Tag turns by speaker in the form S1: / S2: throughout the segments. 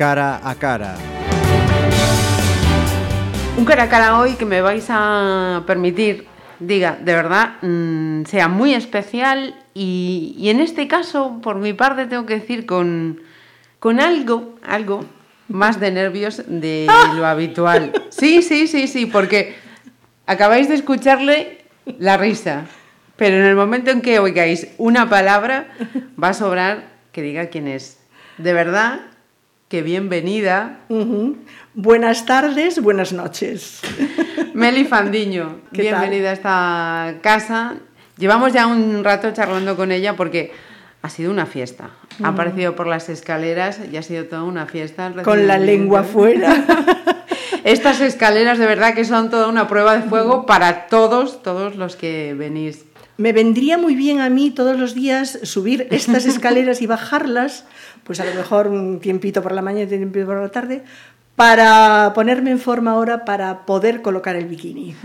S1: cara a cara.
S2: Un cara a cara hoy que me vais a permitir, diga, de verdad, mmm, sea muy especial y, y, en este caso, por mi parte, tengo que decir con, con algo, algo más de nervios de lo habitual. Sí, sí, sí, sí, porque acabáis de escucharle la risa, pero en el momento en que oigáis una palabra, va a sobrar que diga quién es. De verdad, que bienvenida.
S3: Uh -huh. Buenas tardes, buenas noches.
S2: Meli Fandiño, bienvenida tal? a esta casa. Llevamos ya un rato charlando con ella porque ha sido una fiesta. Uh -huh. Ha aparecido por las escaleras y ha sido toda una fiesta.
S3: Con la lengua fuera.
S2: Estas escaleras de verdad que son toda una prueba de fuego para todos, todos los que venís.
S3: Me vendría muy bien a mí todos los días subir estas escaleras y bajarlas, pues a lo mejor un tiempito por la mañana y un tiempito por la tarde, para ponerme en forma ahora para poder colocar el bikini.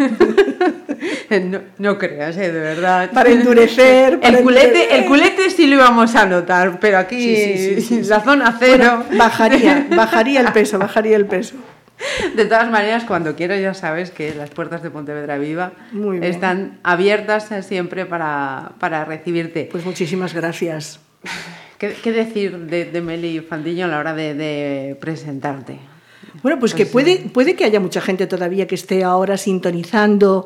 S2: No, no creas, ¿eh? de verdad.
S3: Para endurecer. Para
S2: el, culete, endurecer. el culete sí lo íbamos a notar, pero aquí sí, sí, sí, la zona cero.
S3: Bueno, bajaría, bajaría el peso, bajaría el peso.
S2: De todas maneras, cuando quieras ya sabes que las puertas de Pontevedra Viva están abiertas siempre para, para, recibirte.
S3: Pues muchísimas gracias.
S2: ¿Qué, qué decir de, de, Meli Fandiño a la hora de, de presentarte?
S3: Bueno, pues que puede, puede que haya mucha gente todavía que esté ahora sintonizando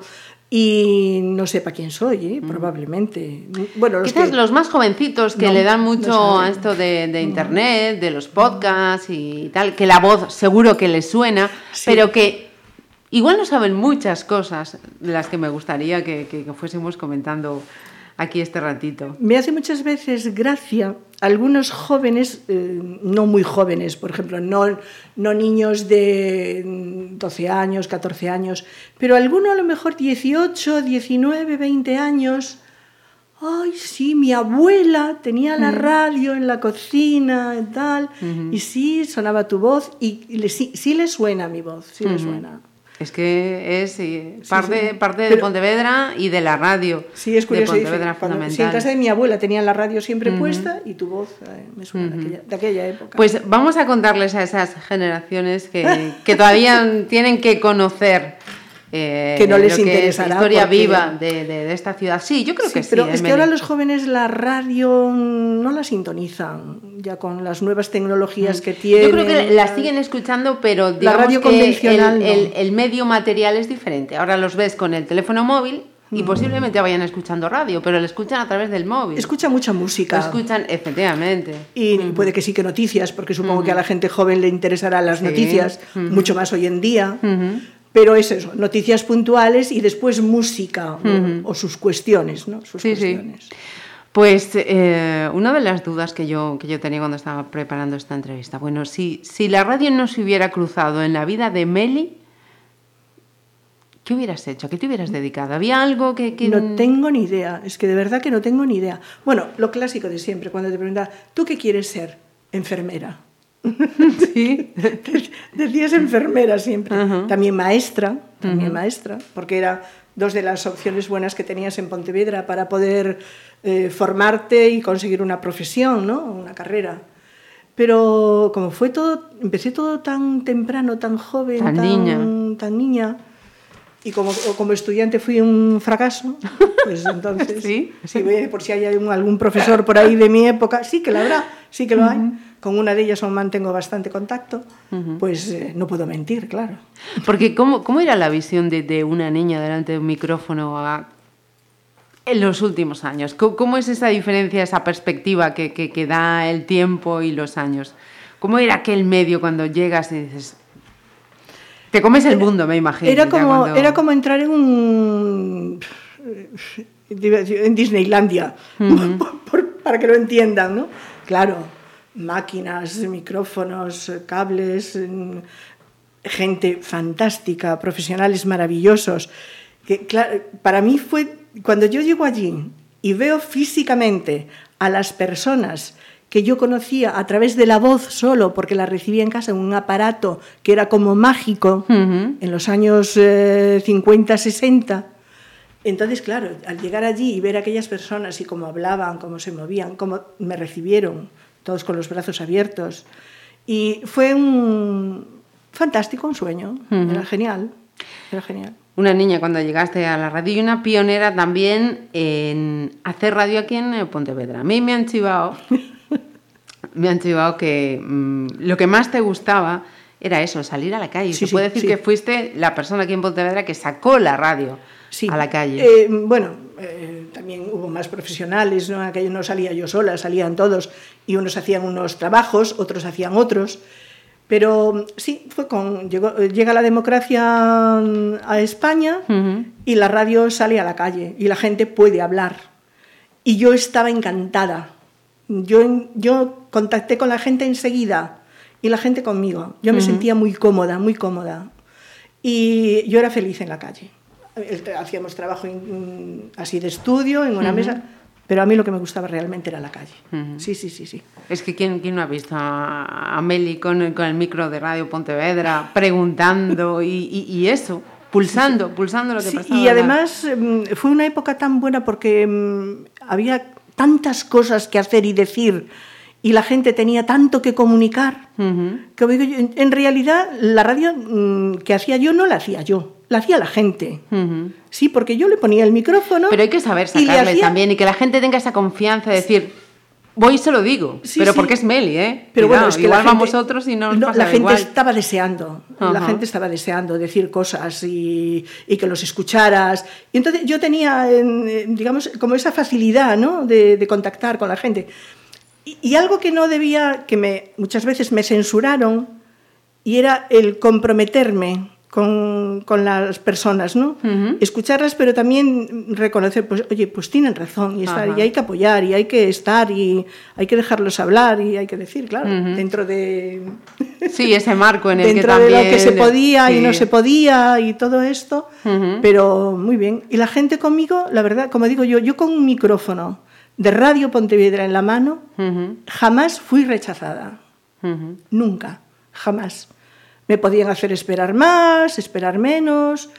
S3: y no sepa quién soy, ¿eh? probablemente.
S2: Bueno, los Quizás que... los más jovencitos que no, le dan mucho no a esto de, de, internet, de los podcasts y tal, que la voz seguro que les suena, sí. pero que igual no saben muchas cosas de las que me gustaría que, que, que fuésemos comentando aquí este ratito.
S3: Me hace muchas veces gracia algunos jóvenes, eh, no muy jóvenes, por ejemplo, no, no niños de 12 años, 14 años, pero alguno a lo mejor 18, 19, 20 años. Ay, sí, mi abuela tenía la radio en la cocina y tal, uh -huh. y sí, sonaba tu voz, y, y le, sí, sí, le suena mi voz, sí uh -huh. le suena.
S2: Es que es sí, parte, sí, sí. parte de Pero, Pontevedra y de la radio.
S3: Sí, es curioso. De Pontevedra dice, cuando, sí, en casa de mi abuela tenía la radio siempre uh -huh. puesta y tu voz eh, me suena uh -huh. de, aquella, de, aquella, época.
S2: Pues vamos a contarles a esas generaciones que, que todavía tienen que conocer eh,
S3: que no les interesará.
S2: historia porque... viva de, de, de, esta ciudad. Sí, yo creo que sí.
S3: Pero es que ahora los jóvenes la radio no la sintonizan, ya con las nuevas tecnologías mm. que tienen.
S2: Yo creo que la siguen escuchando, pero digamos
S3: la radio
S2: que
S3: convencional
S2: el,
S3: no.
S2: el, el medio material es diferente. Ahora los ves con el teléfono móvil y mm. posiblemente vayan escuchando radio, pero lo escuchan a través del móvil.
S3: Escuchan mucha música.
S2: Lo escuchan, efectivamente.
S3: Y mm. puede que sí que noticias, porque supongo que a la gente joven le interesarán las sí. noticias, mucho más hoy en día. Pero es eso, noticias puntuales y después música uh -huh. o, o, sus cuestiones, ¿no? Sus
S2: sí,
S3: cuestiones.
S2: Sí. Pues eh, una de las dudas que yo, que yo tenía cuando estaba preparando esta entrevista, bueno, si, si la radio no se hubiera cruzado en la vida de Meli, ¿qué hubieras hecho? ¿A qué te hubieras dedicado? ¿Había algo que, que,
S3: No tengo ni idea, es que de verdad que no tengo ni idea. Bueno, lo clásico de siempre, cuando te preguntan, ¿tú qué quieres ser? Enfermera.
S2: Sí.
S3: Decías enfermera siempre. Uh -huh. También maestra, también uh -huh. maestra, porque era dos de las opciones buenas que tenías en Pontevedra para poder eh, formarte y conseguir una profesión, ¿no? Una carrera. Pero como fue todo, empecé todo tan temprano, tan joven,
S2: tan, tan niña,
S3: tan niña y como, como estudiante fui un fracaso, pues entonces,
S2: ¿Sí?
S3: sí, por si hay algún profesor por ahí de mi época, sí que lo habrá, sí que lo hay. Uh -huh con una de ellas aún mantengo bastante contacto, uh -huh. pues eh, no puedo mentir, claro.
S2: Porque ¿cómo, cómo era la visión de, de, una niña delante de un micrófono a, en los últimos años? ¿Cómo, ¿Cómo, es esa diferencia, esa perspectiva que, que, que, da el tiempo y los años? ¿Cómo era aquel medio cuando llegas y dices... Te comes el mundo, me imagino.
S3: Era como, cuando... era como entrar en un... en Disneylandia, uh -huh. por, por, para que lo entiendan, ¿no? Claro, máquinas, micrófonos, cables, gente fantástica, profesionales maravillosos. Que, claro, para mí fue, cuando yo llego allí y veo físicamente a las personas que yo conocía a través de la voz solo, porque la recibía en casa en un aparato que era como mágico uh -huh. en los años eh, 50, 60. Entonces, claro, al llegar allí y ver a aquellas personas y cómo hablaban, cómo se movían, cómo me recibieron, todos con los brazos abiertos. Y fue un fantástico, un sueño. Era genial. Era genial.
S2: Una niña cuando llegaste a la radio y una pionera también en hacer radio aquí en Pontevedra. A mí me han chivado, me han chivado que mm, lo que más te gustaba era eso, salir a la calle.
S3: Sí,
S2: Se puede
S3: sí,
S2: decir
S3: sí.
S2: que fuiste la persona aquí en Pontevedra que sacó la radio
S3: Sí.
S2: a la calle.
S3: Eh, bueno, eh, también hubo más profesionales, ¿no? Aquello no salía yo sola, salían todos y unos hacían unos trabajos, otros hacían otros. Pero sí, fue con llegó- llega la democracia mm, a España y la radio sale a la calle y la gente puede hablar. Y yo estaba encantada. Yo, yo contacté con la gente enseguida y la gente conmigo. Yo me sentía muy cómoda, muy cómoda. Y yo era feliz en la calle. Hacíamos trabajo en- así de estudio, en una mesa, pero a mí lo que me gustaba realmente era la calle. Sí, sí, sí, sí.
S2: Es que ¿quién, quién no ha visto a, a Meli con el, con el micro de Radio Pontevedra preguntando y, y- y eso, pulsando, pulsando lo que
S3: Sí,
S2: pasaba?
S3: y además mm, fue una época tan buena porque mm, había tantas cosas que hacer y decir y la gente tenía tanto que comunicar que digo yo, en, en realidad la radio mm, que hacía yo no la hacía yo, la hacía la gente. Sí, porque yo le ponía el micrófono.
S2: Pero hay que saber
S3: y le
S2: sacarle
S3: hacía-
S2: también y que la gente tenga esa confianza de decir, voy y se lo digo,
S3: Sí,
S2: pero
S3: sí.
S2: porque es Meli, ¿eh?
S3: Pero bueno, es que
S2: igual
S3: la gente,
S2: vamos otros y no nos
S3: no,
S2: pasa
S3: la gente
S2: igual.
S3: estaba deseando, la gente estaba deseando decir cosas y, y que los escucharas. Y entonces yo tenía, en, digamos, como esa facilidad, ¿no? De, de contactar con la gente. Y, y algo que no debía, que me, muchas veces me censuraron, y era el comprometerme con, con las personas, ¿no? Escucharlas, pero también reconocer, pues, oye, pues tienen razón, y, estar,
S2: Ajá.
S3: y hay que apoyar, y hay que estar, y hay que dejarlos hablar, y hay que decir, claro, dentro de
S2: Sí, ese marco en el que
S3: dentro
S2: también...
S3: de lo que se podía y no se podía y todo esto, pero muy bien. Y la gente conmigo, la verdad, como digo yo, yo con un micrófono de Radio Pontevedra en la mano, jamás fui rechazada. Nunca, jamás. Me podían hacer esperar más, esperar menos.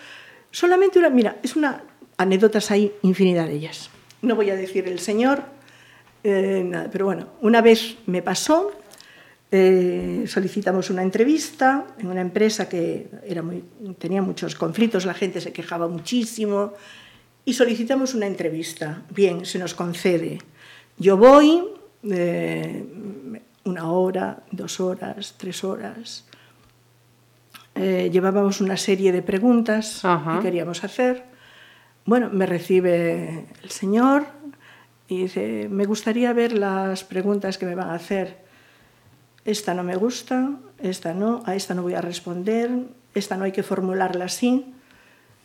S3: Solamente una, mira, es una anécdotas hay infinidad de ellas. No voy a decir el señor, eh, nada, pero bueno, una vez me pasó, eh, solicitamos una entrevista en una empresa que era muy, tenía muchos conflictos, la gente se quejaba muchísimo y solicitamos una entrevista. Bien, se nos concede. Yo voy, eh, una hora, dos horas, tres horas. Eh, llevábamos una serie de preguntas
S2: Ajá.
S3: que queríamos hacer. Bueno, me recibe el señor y dice, me gustaría ver las preguntas que me van a hacer. Esta no me gusta, esta no, a esta no voy a responder, esta no hay que formularla así.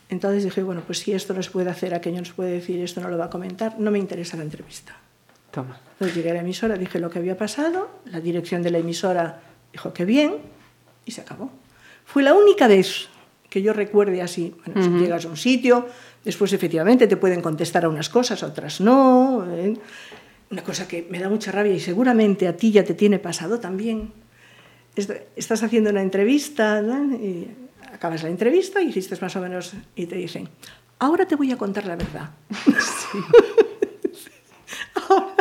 S3: Entonces dije, bueno, pues si esto no se puede hacer, aquello no se puede decir, esto no lo va a comentar, no me interesa la entrevista.
S2: Toma.
S3: Entonces llegué a la emisora, dije lo que había pasado, la dirección de la emisora dijo que bien y se acabó. Fue la única vez que yo recuerde así. Bueno, si llegas a un sitio, después efectivamente te pueden contestar a unas cosas, a otras no. ¿eh? Una cosa que me da mucha rabia y seguramente a ti ya te tiene pasado también. Est- Estás haciendo una entrevista ¿no? y acabas la entrevista y hiciste más o menos y te dicen, ahora te voy a contar la verdad. ahora,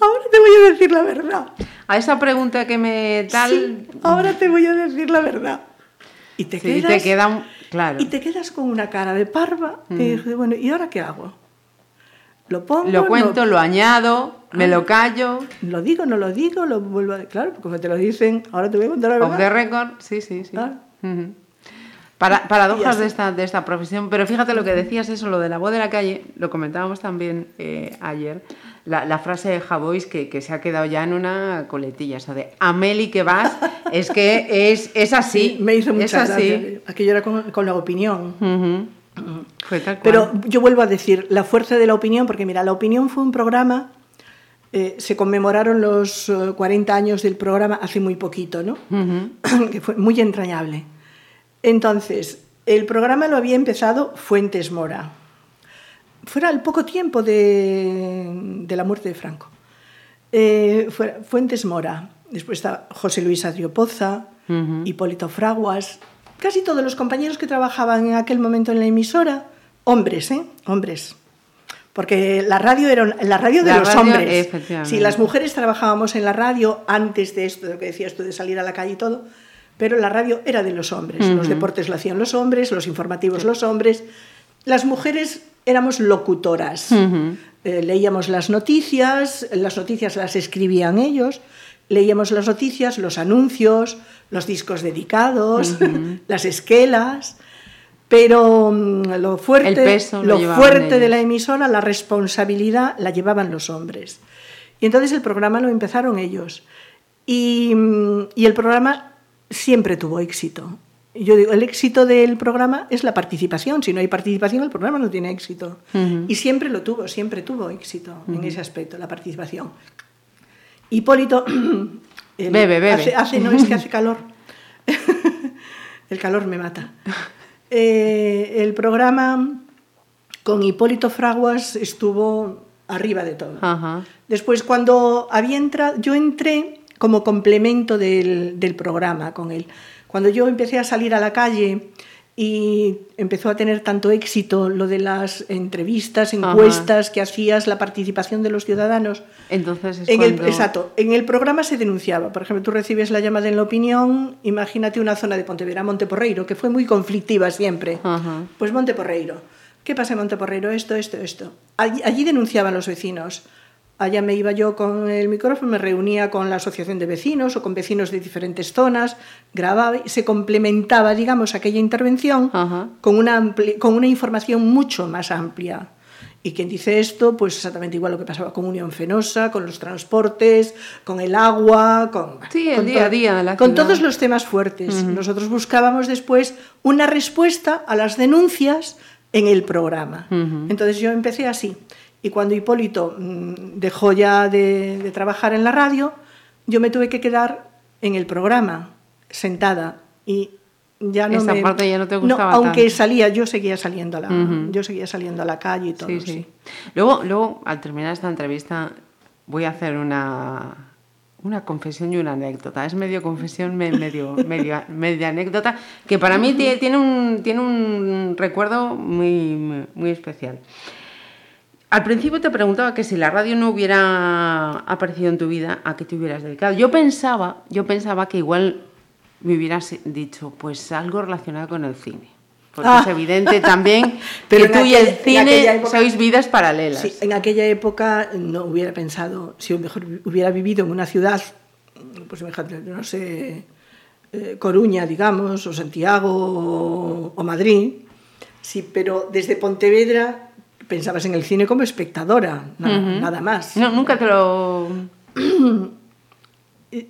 S3: ahora te voy a decir la verdad.
S2: A esa pregunta que me tal...
S3: Sí, ahora te voy a decir la verdad. Y te,
S2: Sí, y
S3: quedas,
S2: te queda un- claro.
S3: y te quedas con una cara de parva. Y dije, bueno, ¿y ahora qué hago? ¿Lo pongo?
S2: Lo cuento,
S3: no-
S2: lo añado, me
S3: Ah.
S2: lo callo.
S3: ¿Lo digo, no lo digo? ¿Lo vuelvo a Claro, porque como te lo dicen, ahora te voy a contar la verdad.
S2: Off the record, sí, sí, sí.
S3: Claro.
S2: Ujú. Para, paradojas
S3: así.
S2: de esta, de esta profesión, pero fíjate lo que decías, eso, lo de la voz de la calle, lo comentábamos también eh, ayer, la, la frase de Javois que, que se ha quedado ya en una coletilla, eso de Ameli que vas, es que es, es así.
S3: me hizo
S2: es
S3: mucha
S2: así.
S3: gracia. Aquello era con, con la opinión.
S2: Ujú. Fue tal cual.
S3: Pero yo vuelvo a decir, la fuerza de la opinión, porque mira, la opinión fue un programa, eh, se conmemoraron los eh, 40 años del programa hace muy poquito, ¿no?
S2: Ujú.
S3: que fue muy entrañable. Entonces, el programa lo había empezado Fuentes Mora. Fuera al poco tiempo de, de la muerte de Franco. Eh, fuera- Fuentes Mora. Después está José Luis Adriopoza,
S2: Ujú.
S3: Hipólito Fraguas. Casi todos los compañeros que trabajaban en aquel momento en la emisora, hombres, ¿eh? Hombres. Porque la radio era la radio de
S2: La
S3: los
S2: radio,
S3: hombres. Si las mujeres trabajábamos en la radio antes de esto, de lo que decías tú, de salir a la calle y todo, pero la radio era de los hombres. Los deportes lo hacían los hombres, los informativos los hombres. Las mujeres éramos locutoras. Eh, leíamos las noticias, las noticias las escribían ellos, leíamos las noticias, los anuncios, los discos dedicados, las esquelas. Pero mm, lo fuerte,
S2: lo
S3: fuerte de la emisora, la responsabilidad la llevaban los hombres. Y entonces el programa lo empezaron ellos. Y, mm, y el programa siempre tuvo éxito. Yo digo, el éxito del programa es la participación. Si no hay participación, el programa no tiene éxito. Y siempre lo tuvo, siempre tuvo éxito en ese aspecto, la participación. Hipólito... el-
S2: Bebe, bebe.
S3: Hace, hace- no, es que hace calor. el calor me mata. Eh, el programa con Hipólito Fraguas estuvo arriba de todo.
S2: Ajá.
S3: Después, cuando había entrado, yo entré como complemento del, del programa con él. Cuando yo empecé a salir a la calle y empezó a tener tanto éxito lo de las entrevistas,
S2: Ajá.
S3: encuestas que hacías, la participación de los ciudadanos,
S2: Entonces es
S3: en el,
S2: cuando...
S3: exacto, en el programa se denunciaba. Por ejemplo, tú recibes la llamada en la opinión, imagínate una zona de Pontevedra, Monteporreiro, que fue muy conflictiva siempre.
S2: Ajá.
S3: Pues Monteporreiro. ¿Qué pasa en Monteporreiro? Esto, esto, esto. Allí, allí denunciaban los vecinos. Allá me iba yo con el micrófono, me reunía con la asociación de vecinos o con vecinos de diferentes zonas, grababa y se complementaba, digamos, aquella intervención
S2: Ajá.
S3: con una, con una información mucho más amplia. Y quien dice esto, pues exactamente igual lo que pasaba con Unión Fenosa, con los transportes, con el agua, con,
S2: Sí, el
S3: con
S2: día a día la
S3: con
S2: ciudad.
S3: todos los temas fuertes. Nosotros buscábamos después una respuesta a las denuncias en el programa. Entonces yo empecé así. Y cuando Hipólito mm, dejó ya de, de trabajar en la radio, yo me tuve que quedar en el programa, sentada. Y ya no
S2: Esa
S3: me...
S2: parte ya no te gustaba
S3: aunque
S2: tanto.
S3: salía, yo seguía saliendo a la, yo seguía saliendo a la calle y todo.
S2: Sí,
S3: sí.
S2: sí. Luego, luego, al terminar esta entrevista, voy a hacer una, una confesión y una anécdota. Es medio confesión, me- medio, medio, media anécdota, que para mí tie- tiene un, tiene un recuerdo muy, muy especial. Al principio te preguntaba que si la radio no hubiera aparecido en tu vida, ¿a qué te hubieras dedicado? Yo pensaba, yo pensaba que igual me hubieras dicho, pues algo relacionado con el cine. Porque
S3: Ah.
S2: es evidente también
S3: Pero
S2: que tú y el cine
S3: época-
S2: sois vidas paralelas.
S3: Sí, en aquella época no hubiera pensado, si mejor hubiera vivido en una ciudad, pues no sé, eh, Coruña, digamos, o Santiago o, o Madrid, sí, pero desde Pontevedra pensabas en el cine como espectadora, nada, nada más.
S2: No, nunca te lo...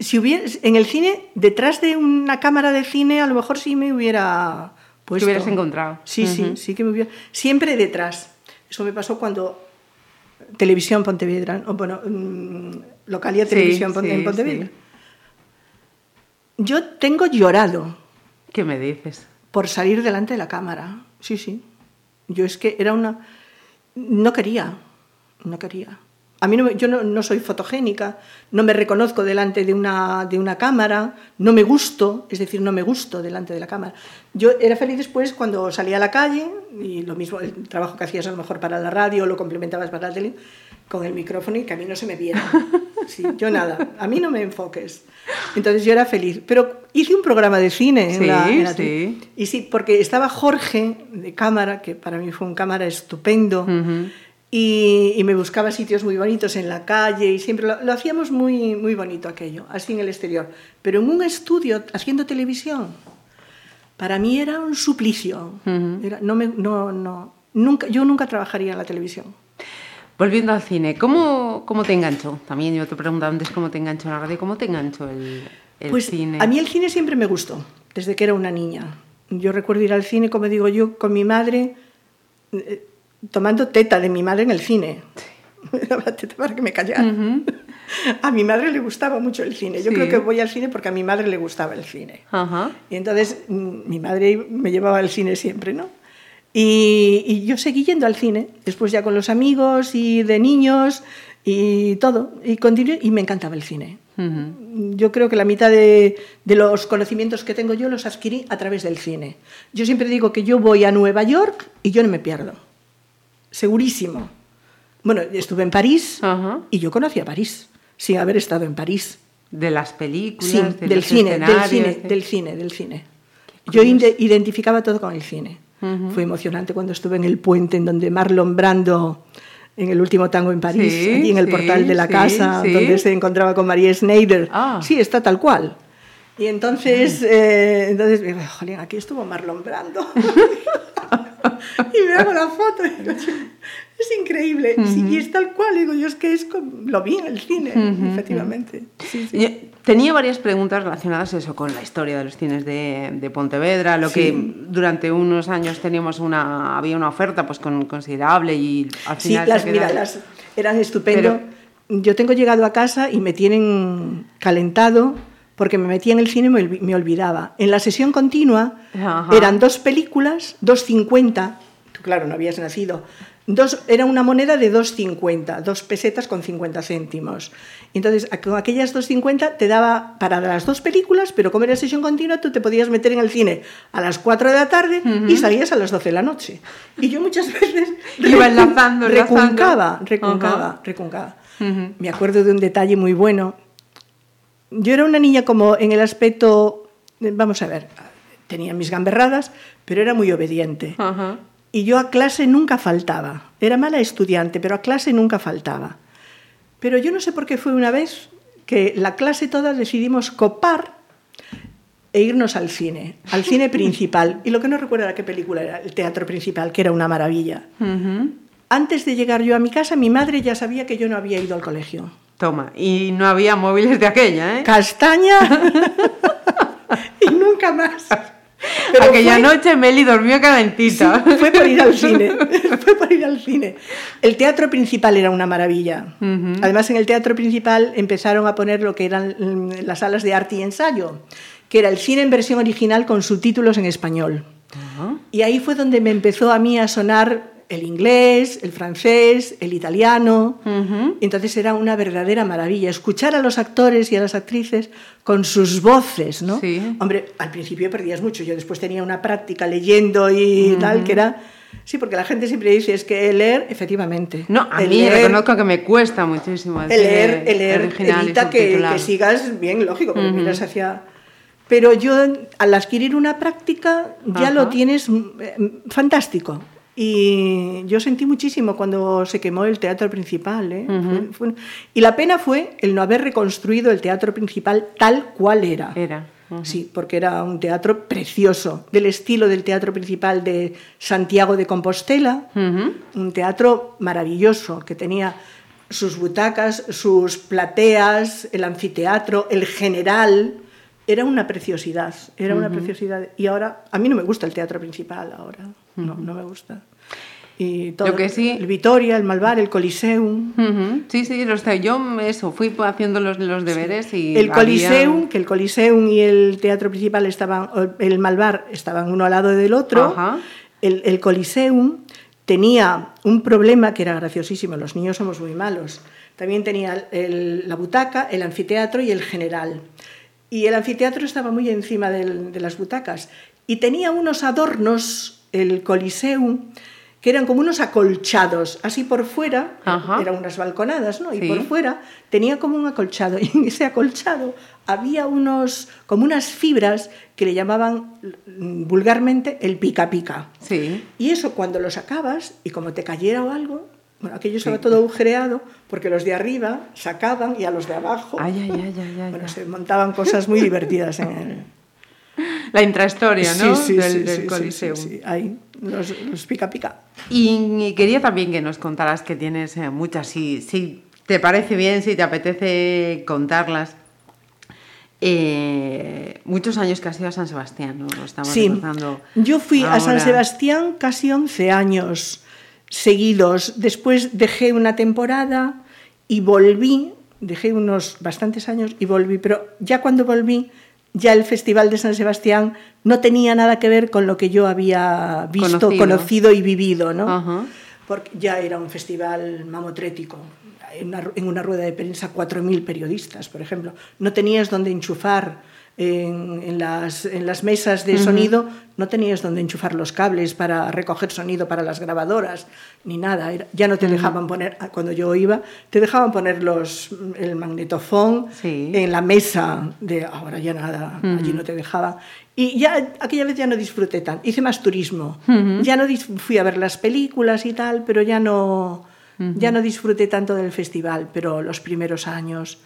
S3: Si hubiera, en el cine, detrás de una cámara de cine, a lo mejor sí me hubiera puesto.
S2: hubieras encontrado.
S3: Sí, sí, sí que me hubiera. Siempre detrás. Eso me pasó cuando Televisión Pontevedra, o bueno, mm, localidad
S2: Sí,
S3: Televisión Pon-
S2: sí,
S3: en Pontevedra.
S2: sí.
S3: Yo tengo llorado
S2: ¿Qué me dices?
S3: por salir delante de la cámara. Sí, sí. Yo es que era una... No quería, no quería. A mí no yo no, no soy fotogénica, no me reconozco delante de una, de una cámara, no me gusto, es decir, no me gusto delante de la cámara. Yo era feliz después cuando salía a la calle, y lo mismo, el trabajo que hacías a lo mejor para la radio, lo complementabas para la tele, con el micrófono y que a mí no se me viera. Sí, yo nada, a mí no me enfoques. Entonces yo era feliz. Pero hice un programa de cine en la, en la
S2: sí.
S3: Y sí, porque estaba Jorge de cámara, que para mí fue un cámara estupendo, y, y me buscaba sitios muy bonitos en la calle y siempre lo, lo hacíamos muy, muy bonito aquello, así en el exterior. Pero en un estudio, haciendo televisión, para mí era un suplicio. Era- no me, no, no, nunca, yo nunca trabajaría en la televisión.
S2: Volviendo al cine, ¿cómo, cómo te enganchó? También yo te preguntaba antes cómo te enganchó la radio, ¿cómo te enganchó el, el
S3: pues
S2: cine?
S3: a mí el cine siempre me gustó, desde que era una niña. Yo recuerdo ir al cine, como digo yo, con mi madre, eh, tomando teta de mi madre en el cine. La teta para que me callara. A mi madre le gustaba mucho el cine. Yo
S2: Sí.
S3: creo que voy al cine porque a mi madre le gustaba el cine.
S2: Ajá.
S3: Y entonces mm, mi madre me llevaba al cine siempre, ¿no? Y, y yo seguí yendo al cine, después ya con los amigos y de niños y todo. Y, continué, y me encantaba el cine. Yo creo que la mitad de, de los conocimientos que tengo yo los adquirí a través del cine. Yo siempre digo que yo voy a Nueva York y yo no me pierdo. Segurísimo. Bueno, estuve en París
S2: Ajá.
S3: y yo conocí a París, sin haber estado en París.
S2: De las películas,
S3: Sí,
S2: de
S3: del
S2: los
S3: cine, del cine,
S2: de-
S3: del cine, del cine. Yo identificaba todo con el cine. Fue emocionante cuando estuve en el puente en donde Marlon Brando, en el último tango en París,
S2: Sí,
S3: allí en el
S2: sí,
S3: portal de la
S2: sí,
S3: casa, donde se encontraba con María Schneider.
S2: Ah.
S3: Sí, está tal cual. Y entonces, eh, entonces digo, jolín, aquí estuvo Marlon Brando. y me hago la foto. Es increíble. Sí, y es tal cual. Digo, yo es que es lo vi en el cine, efectivamente. Sí, sí.
S2: Yo Tenía varias preguntas relacionadas eso con la historia de los cines de, de Pontevedra, lo
S3: Sí.
S2: que durante unos años teníamos una había una oferta pues con, considerable y al
S3: Sí,
S2: final
S3: las,
S2: se
S3: mira, las eran estupendo. Yo tengo llegado a casa y me tienen calentado porque me metía en el cine y me, olvi- me olvidaba. En la sesión continua
S2: Ajá.
S3: eran dos películas, 2.50, tú claro, no habías nacido, dos, era una moneda de 2.50, dos pesetas con 50 céntimos. Entonces, con aquellas 2.50 te daba para las dos películas, pero como era sesión continua, tú te podías meter en el cine a las 4 de la tarde y salías a las 12 de la noche. Y yo muchas veces
S2: Iba enlazando,
S3: recuncaba, recuncaba,
S2: Ajá.
S3: recuncaba. Me acuerdo de un detalle muy bueno. Yo era una niña como en el aspecto, vamos a ver, tenía mis gamberradas, pero era muy obediente.
S2: Ajá.
S3: Y yo a clase nunca faltaba. Era mala estudiante, pero a clase nunca faltaba. Pero yo no sé por qué fue una vez que la clase toda decidimos copar e irnos al cine, al cine principal. Y lo que no recuerdo era qué película era, el teatro principal, que era una maravilla. Antes de llegar yo a mi casa, mi madre ya sabía que yo no había ido al colegio.
S2: Toma, y no había móviles de aquella, ¿eh?
S3: Castaña y nunca más. Pero
S2: Aquella
S3: fue-
S2: noche Meli durmió calentita.
S3: Sí, fue por ir al cine. Fue por ir al cine. El teatro principal era una maravilla. Además, en el teatro principal empezaron a poner lo que eran las salas de arte y ensayo, que era el cine en versión original con subtítulos en español. Y ahí fue donde me empezó a mí a sonar el inglés, el francés, el italiano. Entonces era una verdadera maravilla escuchar a los actores y a las actrices con sus voces, ¿no?
S2: Sí.
S3: Hombre, al principio perdías mucho. Yo después tenía una práctica leyendo y tal, que era... Sí, porque la gente siempre dice, es que leer, efectivamente.
S2: No, a
S3: el
S2: mí
S3: leer,
S2: reconozco que me cuesta muchísimo
S3: el leer, el leer
S2: original
S3: evita que, sigas bien, lógico, porque miras hacia... Pero yo, al adquirir una práctica, ya
S2: Ajá.
S3: lo tienes mm, eh, fantástico. Y yo sentí muchísimo cuando se quemó el teatro principal. ¿eh? Fue- fue- Y la pena fue el no haber reconstruido el teatro principal tal cual era.
S2: Era. ujú.
S3: Sí, porque era un teatro precioso, del estilo del teatro principal de Santiago de Compostela,
S2: Ujú.
S3: un teatro maravilloso que tenía sus butacas, sus plateas, el anfiteatro, el general. Era una preciosidad, era una preciosidad. Y ahora, a mí no me gusta el teatro principal ahora, no, no me gusta. Y todo,
S2: Lo que sí-
S3: el Vitoria, el Malvar, el Coliseum.
S2: Ujú. Sí, sí, los, yo eso, fui haciendo los, los deberes y
S3: El
S2: había-
S3: Coliseum, que el Coliseum y el teatro principal estaban, o el Malvar estaban uno al lado del otro.
S2: Ajá.
S3: El, el Coliseum tenía un problema que era graciosísimo, los niños somos muy malos. También tenía el- la butaca, el anfiteatro y el general. Y el anfiteatro estaba muy encima del- de las butacas. Y tenía unos adornos, el Coliseum, que eran como unos acolchados, así por fuera,
S2: Ajá.
S3: eran unas balconadas, ¿no? Y
S2: Sí.
S3: por fuera tenía como un acolchado. Y en ese acolchado había unos, como unas fibras que le llamaban vulgarmente el pica pica.
S2: Sí.
S3: Y eso cuando lo sacabas y como te cayera o algo, bueno, aquello estaba todo agujereado porque los de arriba sacaban y a los de abajo.
S2: Ay, ay, ay, ay, ay,
S3: bueno, se montaban cosas muy divertidas en el.
S2: La intrahistoria, ¿no?
S3: Sí, sí,
S2: del
S3: sí,
S2: del
S3: sí, ahí, los, los pica pica.
S2: Y, quería también que nos contaras que tienes eh, muchas, si, si te parece bien, si te apetece contarlas. Eh, muchos años que has ido a San Sebastián, ¿no? Lo estamos
S3: Sí, yo fui a San. Sebastián casi 11 años seguidos. Después dejé una temporada y volví, dejé unos bastantes años y volví, pero ya cuando volví, ya el Festival de San Sebastián no tenía nada que ver con lo que yo había visto,
S2: Conocido.
S3: conocido, y vivido, ¿no? Porque ya era un festival mamotrético. En una, en una rueda de prensa, 4.000 periodistas, por ejemplo. No tenías donde enchufar en, en, las, en las mesas de sonido no tenías donde enchufar los cables para recoger sonido para las grabadoras, ni nada. Era, ya no te dejaban poner, cuando yo iba, te dejaban poner los, el magnetofón
S2: Sí.
S3: en la mesa de ahora ya nada, allí no te dejaban. Y ya aquella vez ya no disfruté tan, hice más turismo. Ya no fui a ver las películas y tal, pero ya no ya no disfruté tanto del festival, pero los primeros años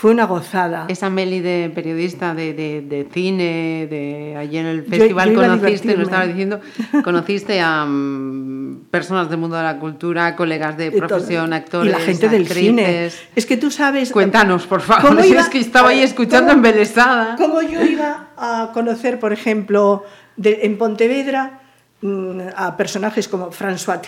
S3: fue una gozada.
S2: Esa Meli de periodista de, de, de cine, de allí en el festival
S3: yo
S2: conociste,
S3: divertirme.
S2: estaba diciendo, conociste a mm, personas del mundo de la cultura, colegas de profesión, actores,
S3: y la gente del cine. Es que tú sabes.
S2: Cuéntanos, por favor,
S3: ¿Cómo
S2: si
S3: iba-
S2: es que estaba ahí
S3: ver,
S2: escuchando embelesada.
S3: Como yo iba a conocer, por ejemplo, de- en Pontevedra mm, a personajes como François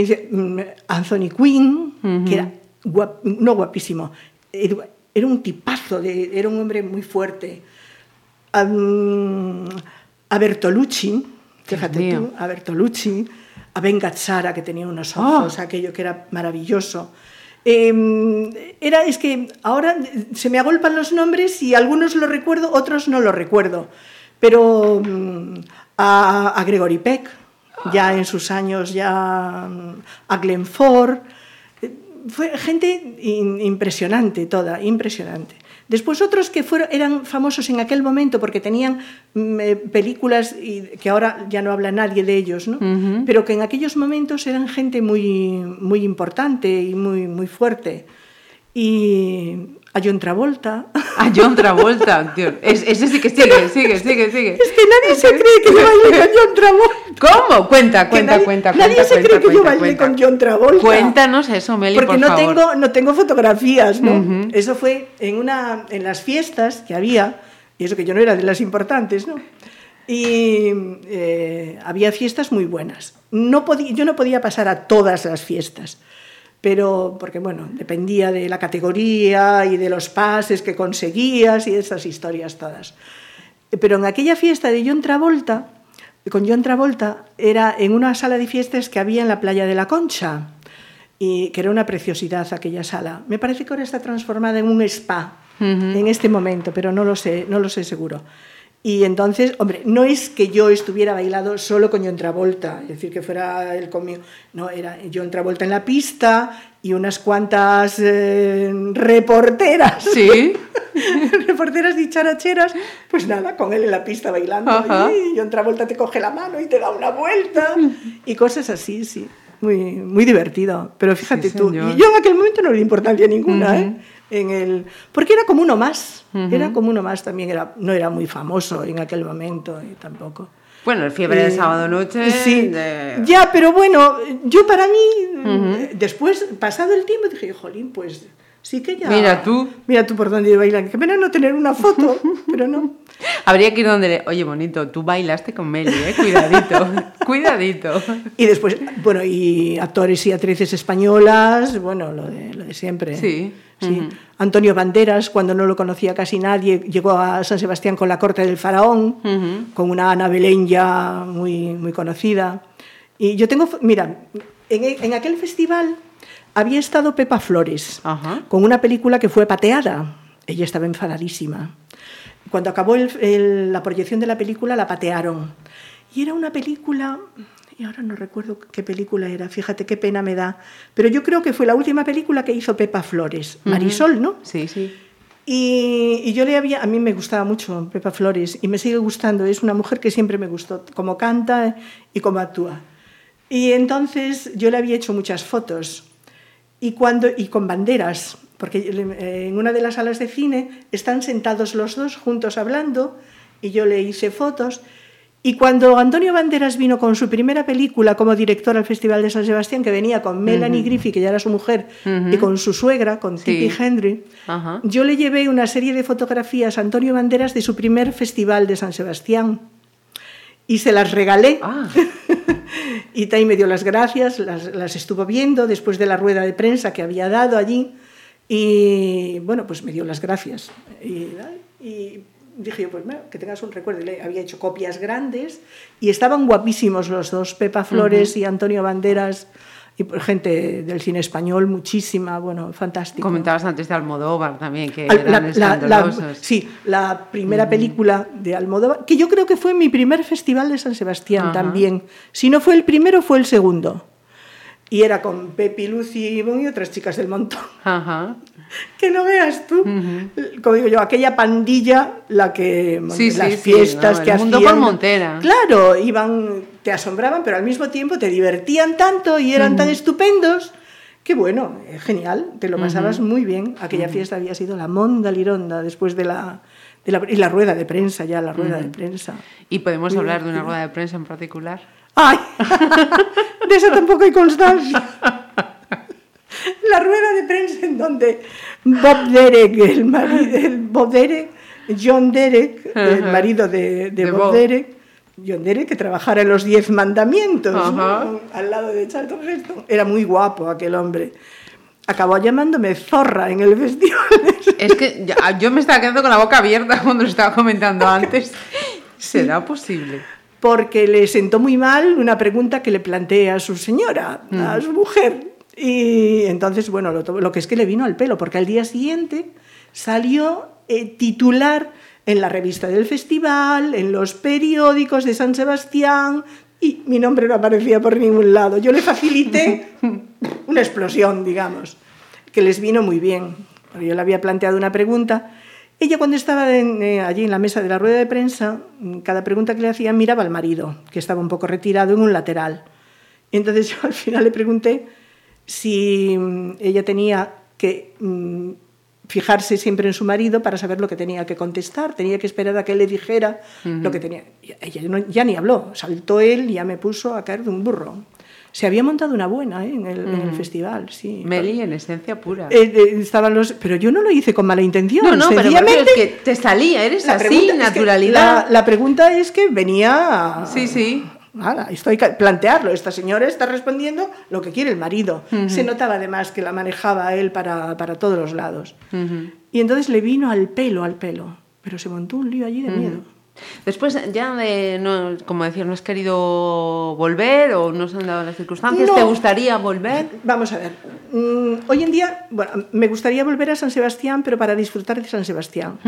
S3: dice, mm, Anthony Quinn, que era guap- no guapísimo, era un tipazo, de- era un hombre muy fuerte. A, a Bertolucci, fíjate tú, a Bertolucci, a Ben Gazzara, que tenía unos
S2: Ah.
S3: ojos, aquello que era maravilloso. Eh, era, es que ahora se me agolpan los nombres y algunos los recuerdo, otros no los recuerdo. Pero mm, a, a Gregory Peck, ya en sus años, ya mm, a Glenn Ford, fue gente in- impresionante toda, impresionante. Después otros que fueron, eran famosos en aquel momento porque tenían mm, eh, películas y que ahora ya no habla nadie de ellos, ¿no? pero que en aquellos momentos eran gente muy, muy importante y muy, muy fuerte. Y a John Travolta.
S2: A John Travolta, tío. Es- ese sí que sigue, sigue, sigue, sigue.
S3: Es que nadie se cree que yo bailé con John Travolta.
S2: ¿Cómo? Cuenta, cuenta,
S3: nadie,
S2: cuenta,
S3: nadie
S2: cuenta,
S3: se
S2: cuenta,
S3: cree que yo
S2: cuenta.
S3: con John Travolta.
S2: Cuéntanos eso, Meli,
S3: Porque
S2: por
S3: no
S2: favor.
S3: tengo, no tengo fotografías, ¿no? Eso fue en, una, en las fiestas que había, y eso que yo no era de las importantes, ¿no? Y eh, había fiestas muy buenas. No podía, yo no podía pasar a todas las fiestas, pero porque, bueno, dependía de la categoría y de los pases que conseguías y de esas historias todas. Pero en aquella fiesta de John Travolta, con John Travolta, era en una sala de fiestas que había en la playa de la Concha, y que era una preciosidad aquella sala. Me parece que ahora está transformada en un spa en este momento, pero no lo sé, no lo sé seguro. Y entonces, hombre, no es que yo estuviera bailado solo con John Travolta, es decir, que fuera él conmigo. No, era John Travolta en la pista y unas cuantas eh, reporteras.
S2: Sí.
S3: reporteras dicharacheras, pues nada, con él en la pista bailando.
S2: Ajá.
S3: Y John Travolta te coge la mano y te da una vuelta. Y cosas así, sí. Muy, muy divertido. Pero fíjate
S2: Sí,
S3: tú, y yo en aquel momento no le di importancia ninguna, ¿eh? En el, porque era como uno más. Era como uno más también. Era, no era muy famoso en aquel momento y tampoco.
S2: Bueno, el fiebre de
S3: Eh,
S2: sábado noche.
S3: Sí,
S2: de-
S3: ya, pero bueno, yo para mí, después, pasado el tiempo, dije, jolín, pues sí que ya...
S2: Mira tú.
S3: Mira tú por dónde bailan. Qué pena no tener una foto, pero no.
S2: Habría que ir donde. Oye, bonito, tú bailaste con Meli, ¿eh? Cuidadito, cuidadito.
S3: Y después, bueno, y actores y actrices españolas, bueno, lo de, lo de siempre.
S2: Sí.
S3: Sí. Antonio Banderas, cuando no lo conocía casi nadie, llegó a San Sebastián con la corte del faraón, con una Ana Belén ya muy, muy conocida. Y yo tengo, mira, en, en aquel festival había estado Pepa Flores, con una película que fue pateada. Ella estaba enfadadísima. Cuando acabó el- el- la proyección de la película, la patearon. Y era una película, y ahora no recuerdo qué película era, fíjate qué pena me da, pero yo creo que fue la última película que hizo Pepa Flores, Marisol, ¿no?
S2: Sí, sí.
S3: Y, y yo le había, a mí me gustaba mucho Pepa Flores y me sigue gustando, es una mujer que siempre me gustó, como canta y como actúa. Y entonces yo le había hecho muchas fotos y, cuando, y con banderas, porque en una de las salas de cine están sentados los dos juntos hablando y yo le hice fotos. Y cuando Antonio Banderas vino con su primera película como director al Festival de San Sebastián, que venía con Melanie Griffith, que ya era su mujer, y con su suegra, con
S2: Sí.
S3: Tippi Henry,
S2: Ajá.
S3: yo le llevé una serie de fotografías a Antonio Banderas de su primer Festival de San Sebastián y se las regalé.
S2: Ah,
S3: Y Tai me dio las gracias, las, las estuvo viendo después de la rueda de prensa que había dado allí y bueno, pues me dio las gracias. Y, y dije yo, pues bueno, que tengas un recuerdo. Y Le había hecho copias grandes y estaban guapísimos los dos, Pepa Flores y Antonio Banderas. y gente del cine español, muchísima, bueno, fantástico.
S2: Comentabas antes de Almodóvar también, que
S3: Al-
S2: eran
S3: la, la- sí, la primera película de Almodóvar, que yo creo que fue mi primer festival de San Sebastián
S2: Ajá.
S3: también. Si no fue el primero, fue el segundo. Y era con Pepi, Lucy y otras chicas del montón.
S2: Ajá.
S3: Que no veas tú, como digo yo, aquella pandilla, la que
S2: Sí,
S3: las
S2: sí, sí,
S3: fiestas
S2: ¿no?
S3: que
S2: El mundo
S3: hacían.
S2: por Montera.
S3: Claro, iban, te asombraban, pero al mismo tiempo te divertían tanto y eran tan estupendos que bueno, genial, te lo pasabas muy bien. Aquella fiesta había sido la Monda Lironda después de la, de la y la rueda de prensa ya, la rueda de prensa.
S2: ¿Y podemos
S3: Muy
S2: hablar de una rueda de prensa en particular?
S3: ¡Ay! De eso tampoco hay constancia. La rueda de prensa en donde Bob Derek, el marido, el Bob Derek, John Derek, el marido de, de
S2: De
S3: Bob,
S2: Bob.
S3: Derek, John Derek, que trabajara en los Diez Mandamientos, al lado de Charlton Heston. Era muy guapo aquel hombre. Acabó llamándome zorra en el festival.
S2: Es que ya- yo me estaba quedando con la boca abierta cuando lo estaba comentando antes. ¿Será posible?
S3: porque le sentó muy mal una pregunta que le plantea a su señora, a su mujer. Y entonces, bueno, lo, que es que le vino al pelo, porque al día siguiente salió eh, titular en la revista del festival, en los periódicos de San Sebastián, y mi nombre no aparecía por ningún lado. Yo le facilité una explosión, digamos, que les vino muy bien. Yo le había planteado una pregunta. Ella cuando estaba en, eh, allí en la mesa de la rueda de prensa, cada pregunta que le hacían miraba al marido, que estaba un poco retirado en un lateral. Y entonces yo al final le pregunté si mm, ella tenía que mm, fijarse siempre en su marido para saber lo que tenía que contestar, tenía que esperar a que él le dijera lo que tenía. Ella no- ya ni habló, saltó él y ya me puso a caer de un burro. Se había montado una buena ¿eh? en, el, en el festival, sí.
S2: Meli en esencia pura.
S3: Eh, eh, estaban los, pero yo no lo hice con mala intención.
S2: no, no, pero
S3: sencillamente-
S2: es que te salía, eres
S3: la
S2: así,
S3: pregunta es que
S2: naturalidad.
S3: la, la pregunta es que venía. a-
S2: Sí, sí.
S3: Nada, esto hay que plantearlo. Esta señora está respondiendo lo que quiere el marido. Se notaba además que la manejaba él para, para todos los lados. Y entonces le vino al pelo, al pelo. Pero se montó un lío allí de miedo.
S2: Después, ya de, no, como decías, no has querido volver o no se han dado las circunstancias, ¿te
S3: No.
S2: gustaría volver?
S3: Vamos a ver. mm, hoy en día, bueno, me gustaría volver a San Sebastián, pero para disfrutar de San Sebastián.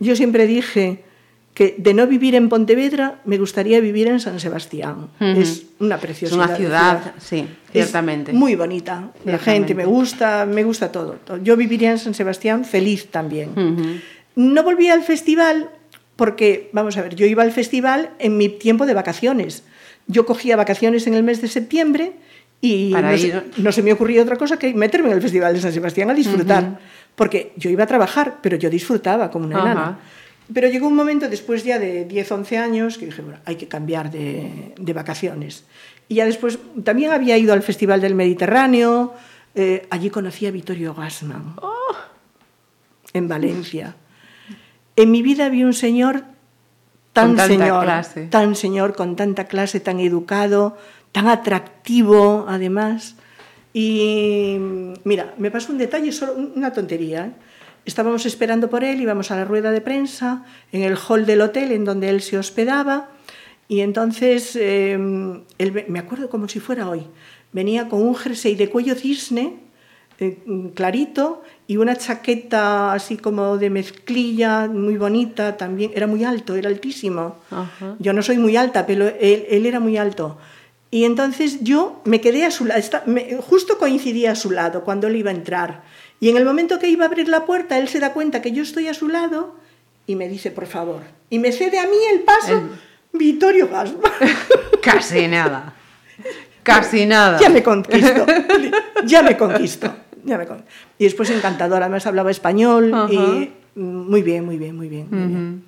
S3: Yo siempre dije que de no vivir en Pontevedra, me gustaría vivir en San Sebastián. Es una
S2: Es
S3: preciosidad.
S2: una
S3: de
S2: ciudad, sí,
S3: Es
S2: ciertamente.
S3: muy bonita. La gente me gusta, me gusta todo. Yo viviría en San Sebastián feliz también. No volví al festival porque, vamos a ver, yo iba al festival en mi tiempo de vacaciones. Yo cogía vacaciones en el mes de septiembre y
S2: Para
S3: no, se, no se me ocurría otra cosa que meterme en el Festival de San Sebastián a disfrutar. Porque yo iba a trabajar, pero yo disfrutaba como una enana. Pero llegó un momento después ya de 10, 11 años que dije, bueno, hay que cambiar de, de vacaciones. Y ya después también había ido al Festival del Mediterráneo, eh, allí conocí a Vittorio Gassman, en Valencia. En mi vida vi un señor tan señor,
S2: clase.
S3: tan señor, con tanta clase, tan educado, tan atractivo además. Y mira, me pasó un detalle, solo una tontería. ¿eh? Estábamos esperando por él, íbamos a la rueda de prensa en el hall del hotel en donde él se hospedaba. Y entonces, eh, él, ve- me acuerdo como si fuera hoy, venía con un jersey de cuello cisne, eh, clarito, y una chaqueta así como de mezclilla, muy bonita también. Era muy alto, era altísimo.
S2: Ajá.
S3: Yo no soy muy alta, pero él, él era muy alto. Y entonces yo me quedé a su lado, justo coincidía a su lado cuando él iba a entrar. Y en el momento que iba a abrir la puerta, él se da cuenta que yo estoy a su lado y me dice, por favor. Y me cede a mí el paso Vittorio Gasman.
S2: Casi nada. Casi nada.
S3: ya me conquistó. Ya me conquistó. Ya me con- Y después encantador, además hablaba español y muy bien, muy bien, muy bien. muy bien.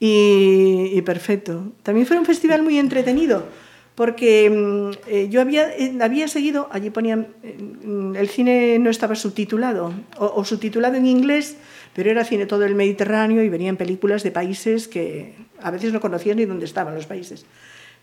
S3: Y, y perfecto. También fue un festival muy entretenido, porque mm, eh, yo había, eh, había seguido, allí ponían, eh, el cine no estaba subtitulado, o, o subtitulado en inglés, pero era cine todo el Mediterráneo y venían películas de países que a veces no conocías ni dónde estaban los países.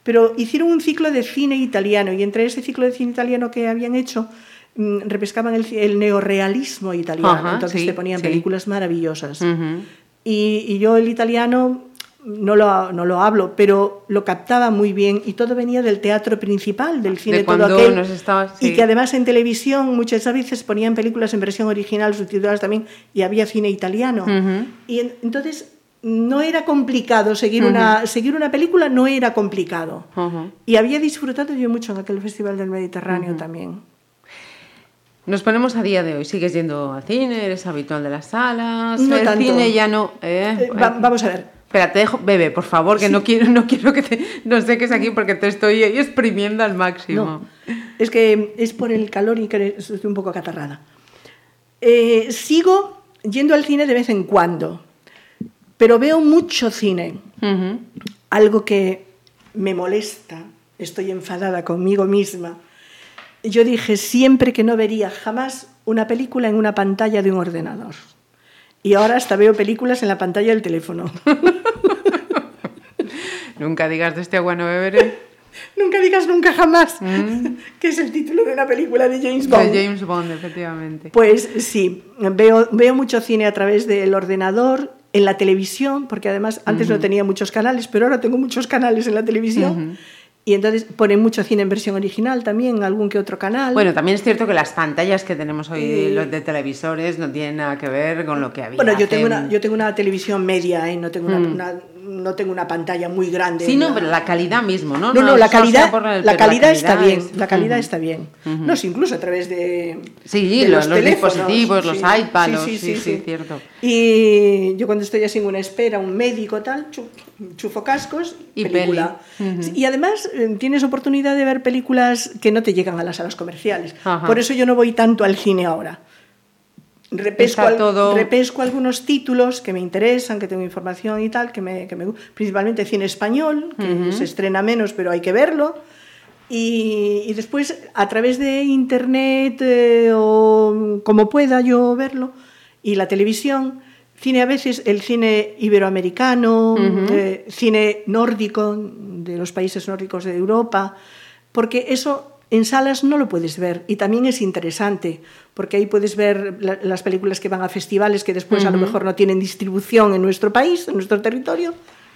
S3: Pero hicieron un ciclo de cine italiano y entre ese ciclo de cine italiano que habían hecho, mm, repescaban el, el neorrealismo italiano.
S2: Ajá,
S3: Entonces
S2: sí,
S3: te ponían
S2: sí.
S3: películas maravillosas.
S2: Ujú.
S3: Y, y yo el italiano no lo, no lo hablo, pero lo captaba muy bien y todo venía del teatro principal, del cine
S2: De
S3: todo aquel.
S2: nos estaba-
S3: Y que además en televisión muchas veces ponían películas en versión original, subtituladas también, y había cine italiano. Y en- entonces no era complicado seguir, una, seguir una película, no era complicado. Y había disfrutado yo mucho en aquel Festival del Mediterráneo también.
S2: Nos ponemos a día de hoy. ¿Sigues yendo al cine? ¿Eres habitual de las salas?
S3: No
S2: el
S3: tanto.
S2: cine ya no. ¿eh?
S3: Eh, va- vamos a ver.
S2: Espera, te dejo. Bebe, por favor, que no quiero, no quiero que te, no seques aquí porque te estoy exprimiendo al máximo.
S3: No, es que es por el calor y que estoy un poco acatarrada. Eh, sigo yendo al cine de vez en cuando, pero veo mucho cine. Algo que me molesta, estoy enfadada conmigo misma. Yo dije siempre que no vería jamás una película en una pantalla de un ordenador. Y ahora hasta veo películas en la pantalla del teléfono.
S2: Nunca digas de este agua no beberé.
S3: nunca digas nunca jamás, que es el título de una película de James
S2: Mm. De
S3: Bond.
S2: James Bond, efectivamente.
S3: Pues sí, veo, veo mucho cine a través del ordenador, en la televisión, porque además antes no tenía muchos canales, pero ahora tengo muchos canales en la televisión. Y entonces ponen mucho cine en versión original también, algún que otro canal.
S2: Bueno, también es cierto que las pantallas que tenemos hoy
S3: Eh,
S2: los de televisores no tienen nada que ver con lo que había.
S3: Bueno, yo
S2: hace
S3: tengo, una,
S2: un-
S3: yo tengo una televisión media, ¿eh? no, tengo una, una- no tengo una pantalla muy grande.
S2: Sí, no,
S3: La-
S2: pero la calidad mismo, ¿no?
S3: No, no, la
S2: solo
S3: calidad,
S2: sea por el-
S3: la calidad está bien,
S2: es-
S3: la calidad está bien. No, sí, incluso a través de,
S2: Sí,
S3: de
S2: los- los dispositivos, los
S3: sí.
S2: iPads, los- sí, sí, cierto.
S3: Y yo cuando estoy así en una espera, un médico tal, chu- chufo cascos
S2: Y
S3: película. Y además eh, tienes oportunidad de ver películas que no te llegan a las salas comerciales. Por eso yo no voy tanto al cine ahora. Repesco, al-
S2: todo-
S3: repesco algunos títulos que me interesan, que tengo información y tal, que me, que me principalmente cine español, que se estrena menos, pero hay que verlo. Y, y después, a través de internet eh, o como pueda yo verlo, y la televisión, cine a veces, el cine iberoamericano, eh, cine nórdico, de los países nórdicos de Europa, porque eso en salas no lo puedes ver y también es interesante, porque ahí puedes ver la- las películas que van a festivales que después a lo mejor no tienen distribución en nuestro país, en nuestro territorio,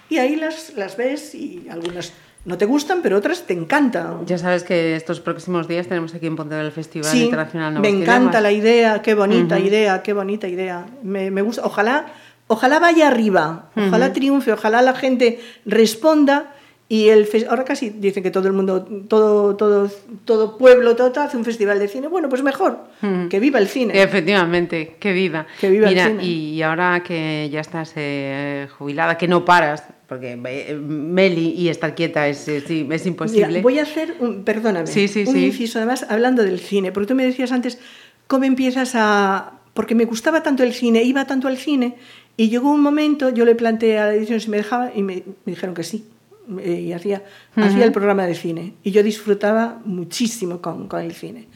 S3: y ahí las, las ves y algunas no te gustan, pero otras te encantan.
S2: Ya sabes que estos próximos días tenemos aquí en Pontevedra el Festival
S3: Sí,
S2: Internacional
S3: me
S2: Nuevos
S3: encanta
S2: Idiomas.
S3: la idea, qué bonita idea, qué bonita idea. Me, me gusta, ojalá, ojalá vaya arriba, ojalá triunfe, ojalá la gente responda y el ahora casi dicen que todo el mundo, todo, todo, todo pueblo, todo tal, hace un festival de cine. Bueno, pues mejor, que viva el cine.
S2: Efectivamente, que viva.
S3: Que viva el cine.
S2: y ahora que ya estás eh, jubilada, que no paras, porque eh, Meli y estar quieta es, es, es imposible.
S3: Mira, voy a hacer, un, perdóname,
S2: Sí, sí,
S3: un
S2: sí.
S3: inciso además hablando del cine, porque tú me decías antes cómo empiezas a... Porque me gustaba tanto el cine, iba tanto al cine, y llegó un momento, yo le planteé a la edición si me dejaba, y me, me dijeron que sí, eh, y hacía, hacía el programa de cine, y yo disfrutaba muchísimo con, con el cine.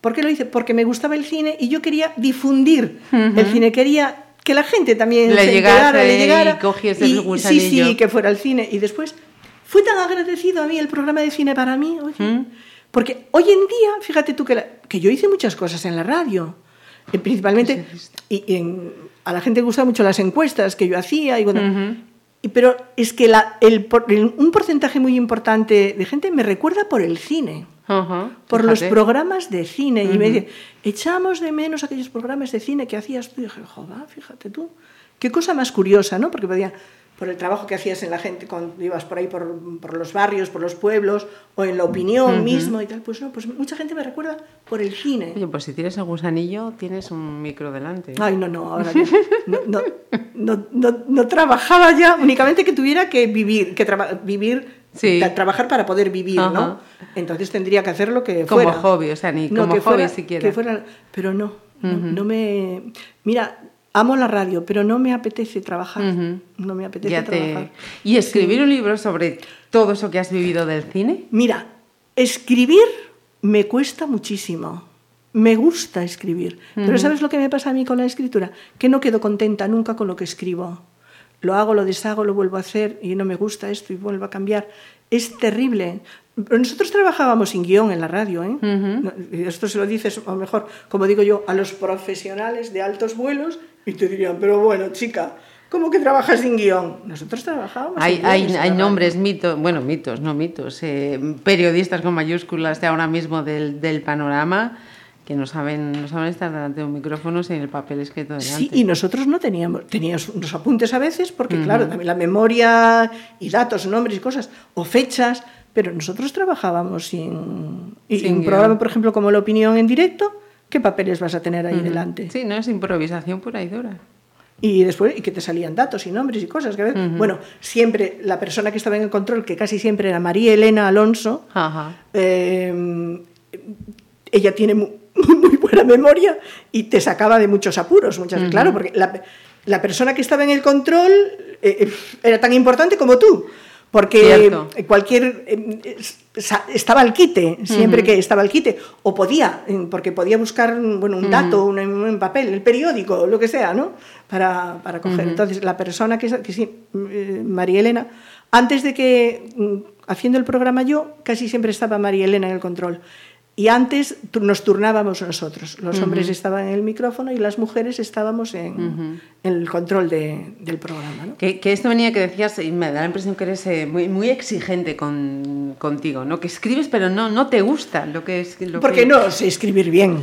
S3: ¿Por qué lo hice? Porque me gustaba el cine y yo quería difundir el cine, quería que la gente también
S2: Le
S3: se enterara, le
S2: y
S3: llegara.
S2: cogiese el
S3: sí, sí, que fuera al cine. Y después fue tan agradecido a mí el programa de cine para mí, oye, porque hoy en día, fíjate tú que, la- que yo hice muchas cosas en la radio, eh, principalmente, y, y en- a la gente le gustan mucho las encuestas que yo hacía, y y- pero es que la- el un porcentaje muy importante de gente me recuerda por el cine por los programas de cine. Y me dice, echamos de menos aquellos programas de cine que hacías tú. Y dije, joder, fíjate tú. Qué cosa más curiosa, ¿no? Porque podía, por el trabajo que hacías en la gente, cuando ibas por ahí por, por los barrios, por los pueblos, o en la opinión mismo y tal, pues no, pues mucha gente me recuerda por el cine.
S2: Oye, pues si tienes el gusanillo, tienes un micro delante.
S3: Ay, no, no, ahora ya. No, no, no, no- trabajaba ya, únicamente que tuviera que vivir, que traba- vivir,
S2: Sí.
S3: trabajar para poder vivir,
S2: Ajá.
S3: ¿no? Entonces tendría que hacer lo que
S2: Como
S3: fuera.
S2: hobby, o sea, ni como
S3: que
S2: hobby
S3: fuera-
S2: siquiera.
S3: que fuera- pero no, no, no me... Mira, amo la radio, pero no me apetece trabajar. No me apetece
S2: Ya te-
S3: trabajar.
S2: Y escribir un libro sobre todo eso que has vivido del cine.
S3: Mira, escribir me cuesta muchísimo. Me gusta escribir. Pero ¿sabes lo que me pasa a mí con la escritura? Que no quedo contenta nunca con lo que escribo. Lo hago, lo deshago, lo vuelvo a hacer y no me gusta esto y vuelvo a cambiar. Es terrible. Nosotros trabajábamos sin guion en la radio. ¿eh? Esto se lo dices, lo mejor, como digo yo, a los profesionales de altos vuelos y te dirían, pero bueno, chica, ¿Cómo que trabajas sin guion? Nosotros trabajábamos
S2: Hay,
S3: sin
S2: hay,
S3: guion,
S2: hay nombres, mitos, bueno, mitos, no mitos, eh, periodistas con mayúsculas de ahora mismo del, del panorama que no saben, no saben estar delante de un micrófono sin el papel escrito delante.
S3: Sí, y nosotros no teníamos, teníamos unos apuntes a veces, porque claro, también la memoria y datos, nombres y cosas, o fechas, pero nosotros trabajábamos sin... Y
S2: Sin
S3: un programa, por ejemplo, como La Opinión en directo, ¿qué papeles vas a tener ahí delante?
S2: Sí, no es improvisación pura y dura.
S3: Y después, y que te salían datos y nombres y cosas. Que Bueno, siempre la persona que estaba en el control, que casi siempre era María Elena Alonso,
S2: Ajá.
S3: eh, ella tiene muy, buena memoria y te sacaba de muchos apuros, muchas veces, claro, porque la, la persona que estaba en el control eh, eh, era tan importante como tú. Porque
S2: Cierto.
S3: cualquier. eh, estaba al quite, siempre que estaba al quite. O podía, eh, porque podía buscar bueno, un dato, un, un papel, el periódico, lo que sea, ¿no? Para, para coger. Entonces, la persona que, que sí, eh, María Elena, antes de que, mm, haciendo el programa yo, casi siempre estaba María Elena en el control. Y antes nos turnábamos nosotros. Los hombres estaban en el micrófono y las mujeres estábamos en, en el control de- del programa. ¿no?
S2: Que, que esto venía que decías, y me da la impresión que eres eh, muy, muy exigente con, contigo, ¿no? Que escribes, pero no, no te gusta lo que es. Lo
S3: Porque
S2: que...
S3: no sé escribir bien.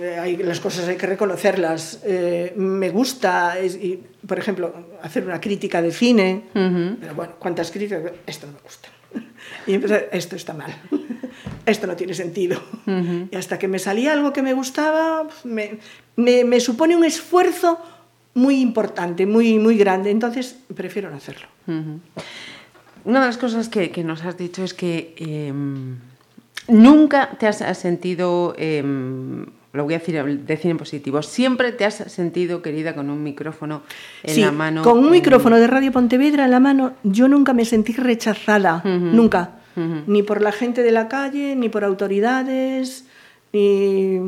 S3: Eh, hay- las cosas hay que reconocerlas. Eh, me gusta, es- y, por ejemplo, hacer una crítica de cine. Pero bueno, ¿cuántas críticas? Esto no me gusta. Y empezar, esto está mal. Esto no tiene sentido. Y hasta que me salía algo que me gustaba, me, me- me supone un esfuerzo muy importante, muy, muy grande. Entonces, prefiero no hacerlo.
S2: Una de las cosas que, que nos has dicho es que em, nunca te has has sentido, em, lo voy a decir, decir en positivo, siempre te has sentido querida con un micrófono en
S3: Sí,
S2: la mano.
S3: con un micrófono de Radio Pontevedra en la mano, yo nunca me sentí rechazada, nunca. Ni por la gente de la calle, ni por autoridades, ni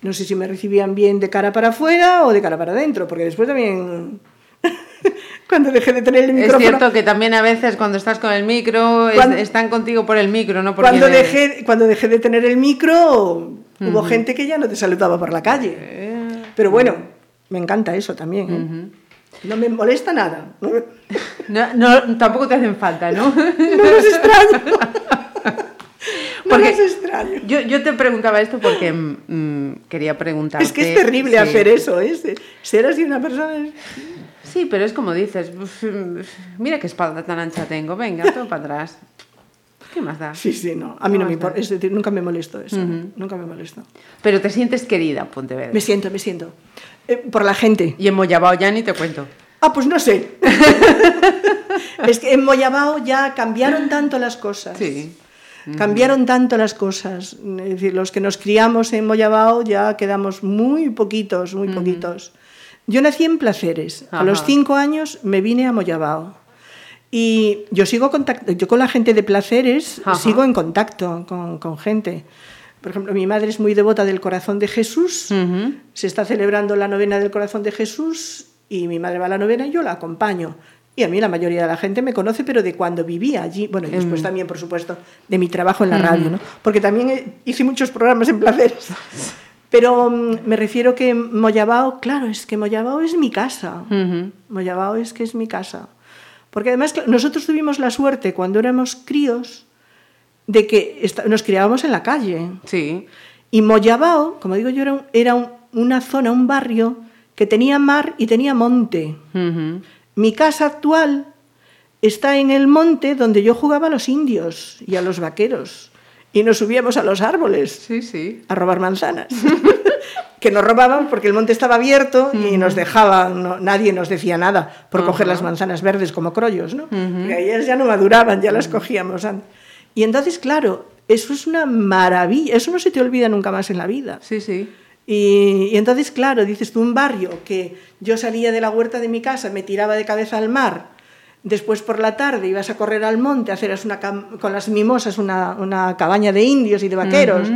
S3: no sé si me recibían bien de cara para afuera o de cara para adentro, porque después también, cuando dejé de tener el
S2: Es
S3: micrófono,
S2: cierto que también a veces cuando estás con el micro es-
S3: Cuando-
S2: están contigo por el micro, ¿no?
S3: Cuando dejé, cuando dejé de tener el micro, hubo gente que ya no te saludaba por la calle.
S2: Eh,
S3: Pero bueno, me encanta eso también. ¿eh? No me molesta nada. No,
S2: no, no, tampoco te hacen falta, ¿no?
S3: no los extraño. No
S2: Porque-
S3: los extraño.
S2: Yo, yo te preguntaba esto porque mm, quería preguntarte.
S3: Es que es terrible
S2: sí.
S3: hacer eso, ¿eh? Se- Ser así una persona. es-
S2: Sí, pero es como dices, "Uf, mira qué espalda tan ancha tengo, venga, todo para atrás. ¿Qué más da?
S3: Sí, sí, no. A mí no me importa. Es decir, nunca me molesto eso. Nunca me molesto.
S2: Pero te sientes querida, Pontevedra.
S3: Me siento, me siento. Eh, por la gente.
S2: Y en Moyabao ya ni te cuento.
S3: Ah, pues no sé. es que en Moyabao ya cambiaron tanto las cosas.
S2: Sí.
S3: Cambiaron tanto las cosas. Es decir, los que nos criamos en Moyabao ya quedamos muy poquitos, muy poquitos. Yo nací en Placeres. A los
S2: Ajá.
S3: cinco años me vine a Moyabao. Y yo sigo contacto, yo con la gente de Placeres
S2: Ajá.
S3: sigo en contacto con, con gente. Por ejemplo, mi madre es muy devota del corazón de Jesús.
S2: Ujú.
S3: Se está celebrando la novena del corazón de Jesús y mi madre va a la novena y yo la acompaño. Y a mí la mayoría de la gente me conoce, pero de cuando vivía allí. Bueno, y después también, por supuesto, de mi trabajo en la radio, ¿no? Porque también eh, hice muchos programas en placeres. Pero mm, me refiero que Moyabao, claro, es que Moyabao es mi casa.
S2: Ujú.
S3: Moyabao es que es mi casa. Porque además nosotros tuvimos la suerte cuando éramos críos de que nos criábamos en la calle.
S2: Sí.
S3: Y Moyabao, como digo yo, era, un- era un- una zona, un barrio que tenía mar y tenía monte. Mi casa actual está en el monte donde yo jugaba a los indios y a los vaqueros. Y nos subíamos a los árboles
S2: Sí, sí.
S3: a robar manzanas. que nos robaban porque el monte estaba abierto y nos dejaban, no- nadie nos decía nada por coger las manzanas verdes como crollos, ¿no? Porque ellas ya no maduraban, ya las cogíamos antes. Y entonces, claro, eso es una maravilla, eso no se te olvida nunca más en la vida.
S2: Sí, sí.
S3: Y, y entonces, claro, dices tú, un barrio que yo salía de la huerta de mi casa, me tiraba de cabeza al mar, después por la tarde ibas a correr al monte, haceras una cam- con las mimosas una, una cabaña de indios y de vaqueros,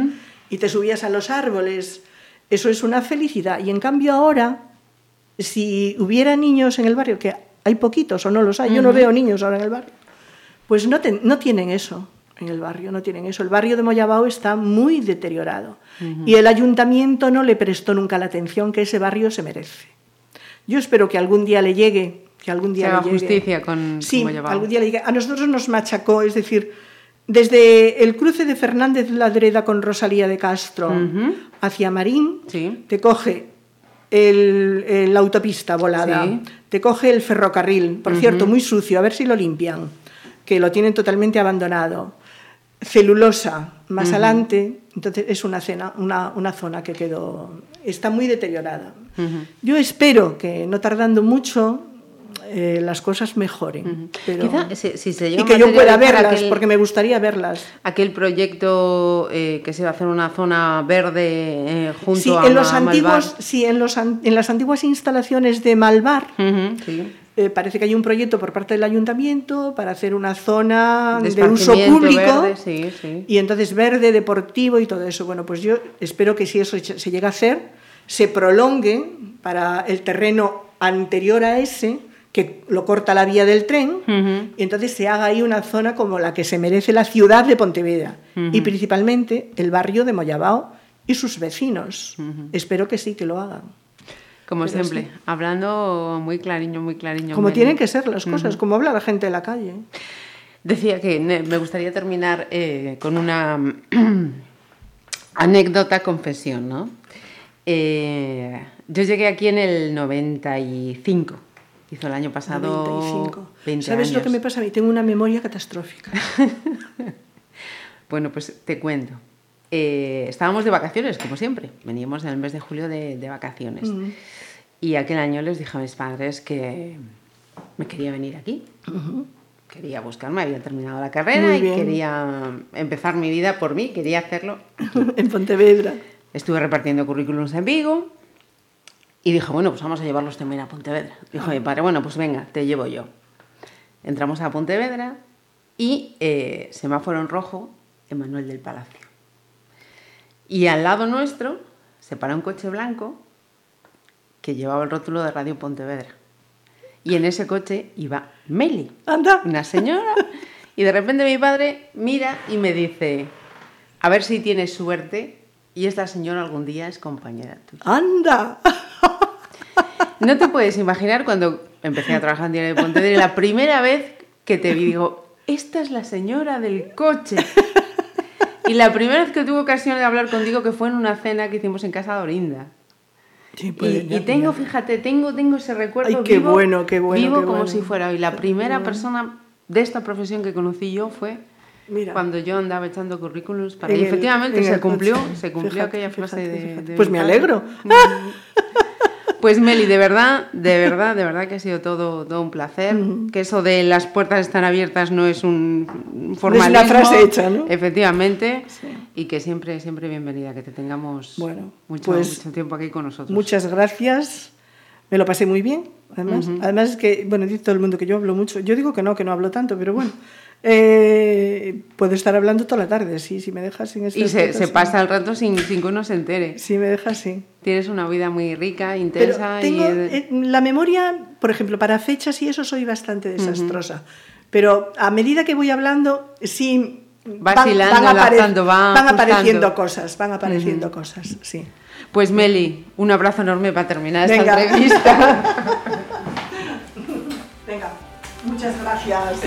S3: y te subías a los árboles. Eso es una felicidad. Y en cambio ahora, si hubiera niños en el barrio, que hay poquitos o no los hay, yo no veo niños ahora en el barrio, pues no, no tienen eso en el barrio, no tienen eso. El barrio de Moyabao está muy deteriorado y el ayuntamiento no le prestó nunca la atención que ese barrio se merece. Yo espero que algún día le llegue que algún día
S2: Se haga
S3: le llegue.
S2: justicia con
S3: Sí, algún día le llegue. A nosotros nos machacó, es decir, desde el cruce de Fernández Ladreda con Rosalía de Castro hacia Marín,
S2: Sí.
S3: te coge el, la autopista volada,
S2: Sí.
S3: te coge el ferrocarril, por cierto, muy sucio, a ver si lo limpian, que lo tienen totalmente abandonado. Celulosa, más adelante, entonces es una, cena, una, una zona que quedó, está muy deteriorada. Yo espero que no tardando mucho eh, las cosas mejoren. pero-
S2: Quizá si, si se llega
S3: y que yo pueda verlas,
S2: aquel-
S3: porque me gustaría verlas.
S2: Aquel proyecto eh, que se va a hacer una zona verde eh, junto
S3: Sí,
S2: a
S3: en los antiguos,
S2: Malvar.
S3: sí, en, los, en las antiguas instalaciones de Malvar,
S2: sí.
S3: eh, parece que hay un proyecto por parte del ayuntamiento para hacer una zona
S2: De
S3: de, uso público
S2: verde, sí, sí.
S3: y entonces verde, deportivo y todo eso. Bueno, pues yo espero que si eso se llega a hacer, se prolongue para el terreno anterior a ese, que lo corta la vía del tren, y entonces se haga ahí una zona como la que se merece la ciudad de Pontevedra y principalmente el barrio de Moyabao y sus vecinos. Espero que sí, que lo hagan.
S2: Como
S3: Pero
S2: siempre, hablando muy clariño, muy clariño.
S3: Como tienen que ser las cosas, como habla la gente de la calle.
S2: Decía que me gustaría terminar eh, con una anécdota confesión, ¿no? Eh, yo llegué aquí en el 95. Hizo el año pasado
S3: 95.
S2: 20
S3: ¿Sabes lo
S2: años.
S3: que me pasa a mí? Tengo una memoria catastrófica.
S2: Bueno, pues te cuento. Eh, estábamos de vacaciones, como siempre. Veníamos en el mes de julio de, de vacaciones.
S3: Mm.
S2: Y aquel año les dije a mis padres que me quería venir aquí. Quería buscarme, había terminado la carrera y quería empezar mi vida por mí, quería hacerlo.
S3: en Pontevedra.
S2: Estuve repartiendo currículums en Vigo y dije, bueno, pues vamos a llevarlos también a Pontevedra. Dijo mi padre, bueno, pues venga, te llevo yo. Entramos a Pontevedra y eh, semáforo en rojo, Emanuel del Palacio. Y al lado nuestro se para un coche blanco que llevaba el rótulo de Radio Pontevedra. Y en ese coche iba Meli,
S3: Anda.
S2: una señora. Y de repente mi padre mira y me dice, a ver si tienes suerte y esta señora algún día es compañera tuya.
S3: Anda.
S2: No te puedes imaginar cuando empecé a trabajar en Diario de Pontevedra y la primera vez que te vi, digo, esta es la señora del coche. Y la primera vez que tuve ocasión de hablar contigo que fue en una cena que hicimos en casa de Orinda.
S3: Sí,
S2: Y,
S3: pues,
S2: y tengo,
S3: ya.
S2: fíjate, tengo, tengo ese recuerdo
S3: Ay, qué
S2: vivo,
S3: bueno, qué bueno,
S2: vivo
S3: qué
S2: como
S3: bueno.
S2: si fuera hoy. La primera persona de esta profesión que conocí yo fue
S3: Mira.
S2: cuando yo andaba echando currículums para y efectivamente
S3: en
S2: se cumplió, se cumplió aquella frase
S3: fíjate,
S2: de, de
S3: Pues me alegro.
S2: Pues Meli, de verdad, de verdad, de verdad que ha sido todo, todo un placer. Que eso de las puertas están abiertas no es un
S3: No es
S2: formalismo.
S3: una frase hecha, ¿no?
S2: Efectivamente.
S3: Sí.
S2: Y que siempre, siempre bienvenida, que te tengamos
S3: Bueno,
S2: mucho,
S3: pues,
S2: mucho tiempo aquí con nosotros.
S3: Muchas gracias. Me lo pasé muy bien. Además, además es que, bueno, dice todo el mundo que yo hablo mucho. Yo digo que no, que no hablo tanto, pero bueno. Eh, puedo estar hablando toda la tarde, sí, si me dejas sin
S2: Y se, se pasa el rato sin, sin que uno se entere.
S3: Si me dejas, sí.
S2: Tienes una vida muy rica,
S3: Pero
S2: intensa
S3: tengo,
S2: y...
S3: eh, la memoria, por ejemplo, para fechas y eso soy bastante desastrosa. Pero a medida que voy hablando, sí.
S2: Vacilando,
S3: apare-
S2: enlazando, va
S3: van apareciendo
S2: ajustando.
S3: cosas, van apareciendo cosas, sí.
S2: Pues Meli, un abrazo enorme para terminar esta
S3: Venga.
S2: entrevista.
S3: Venga, muchas gracias.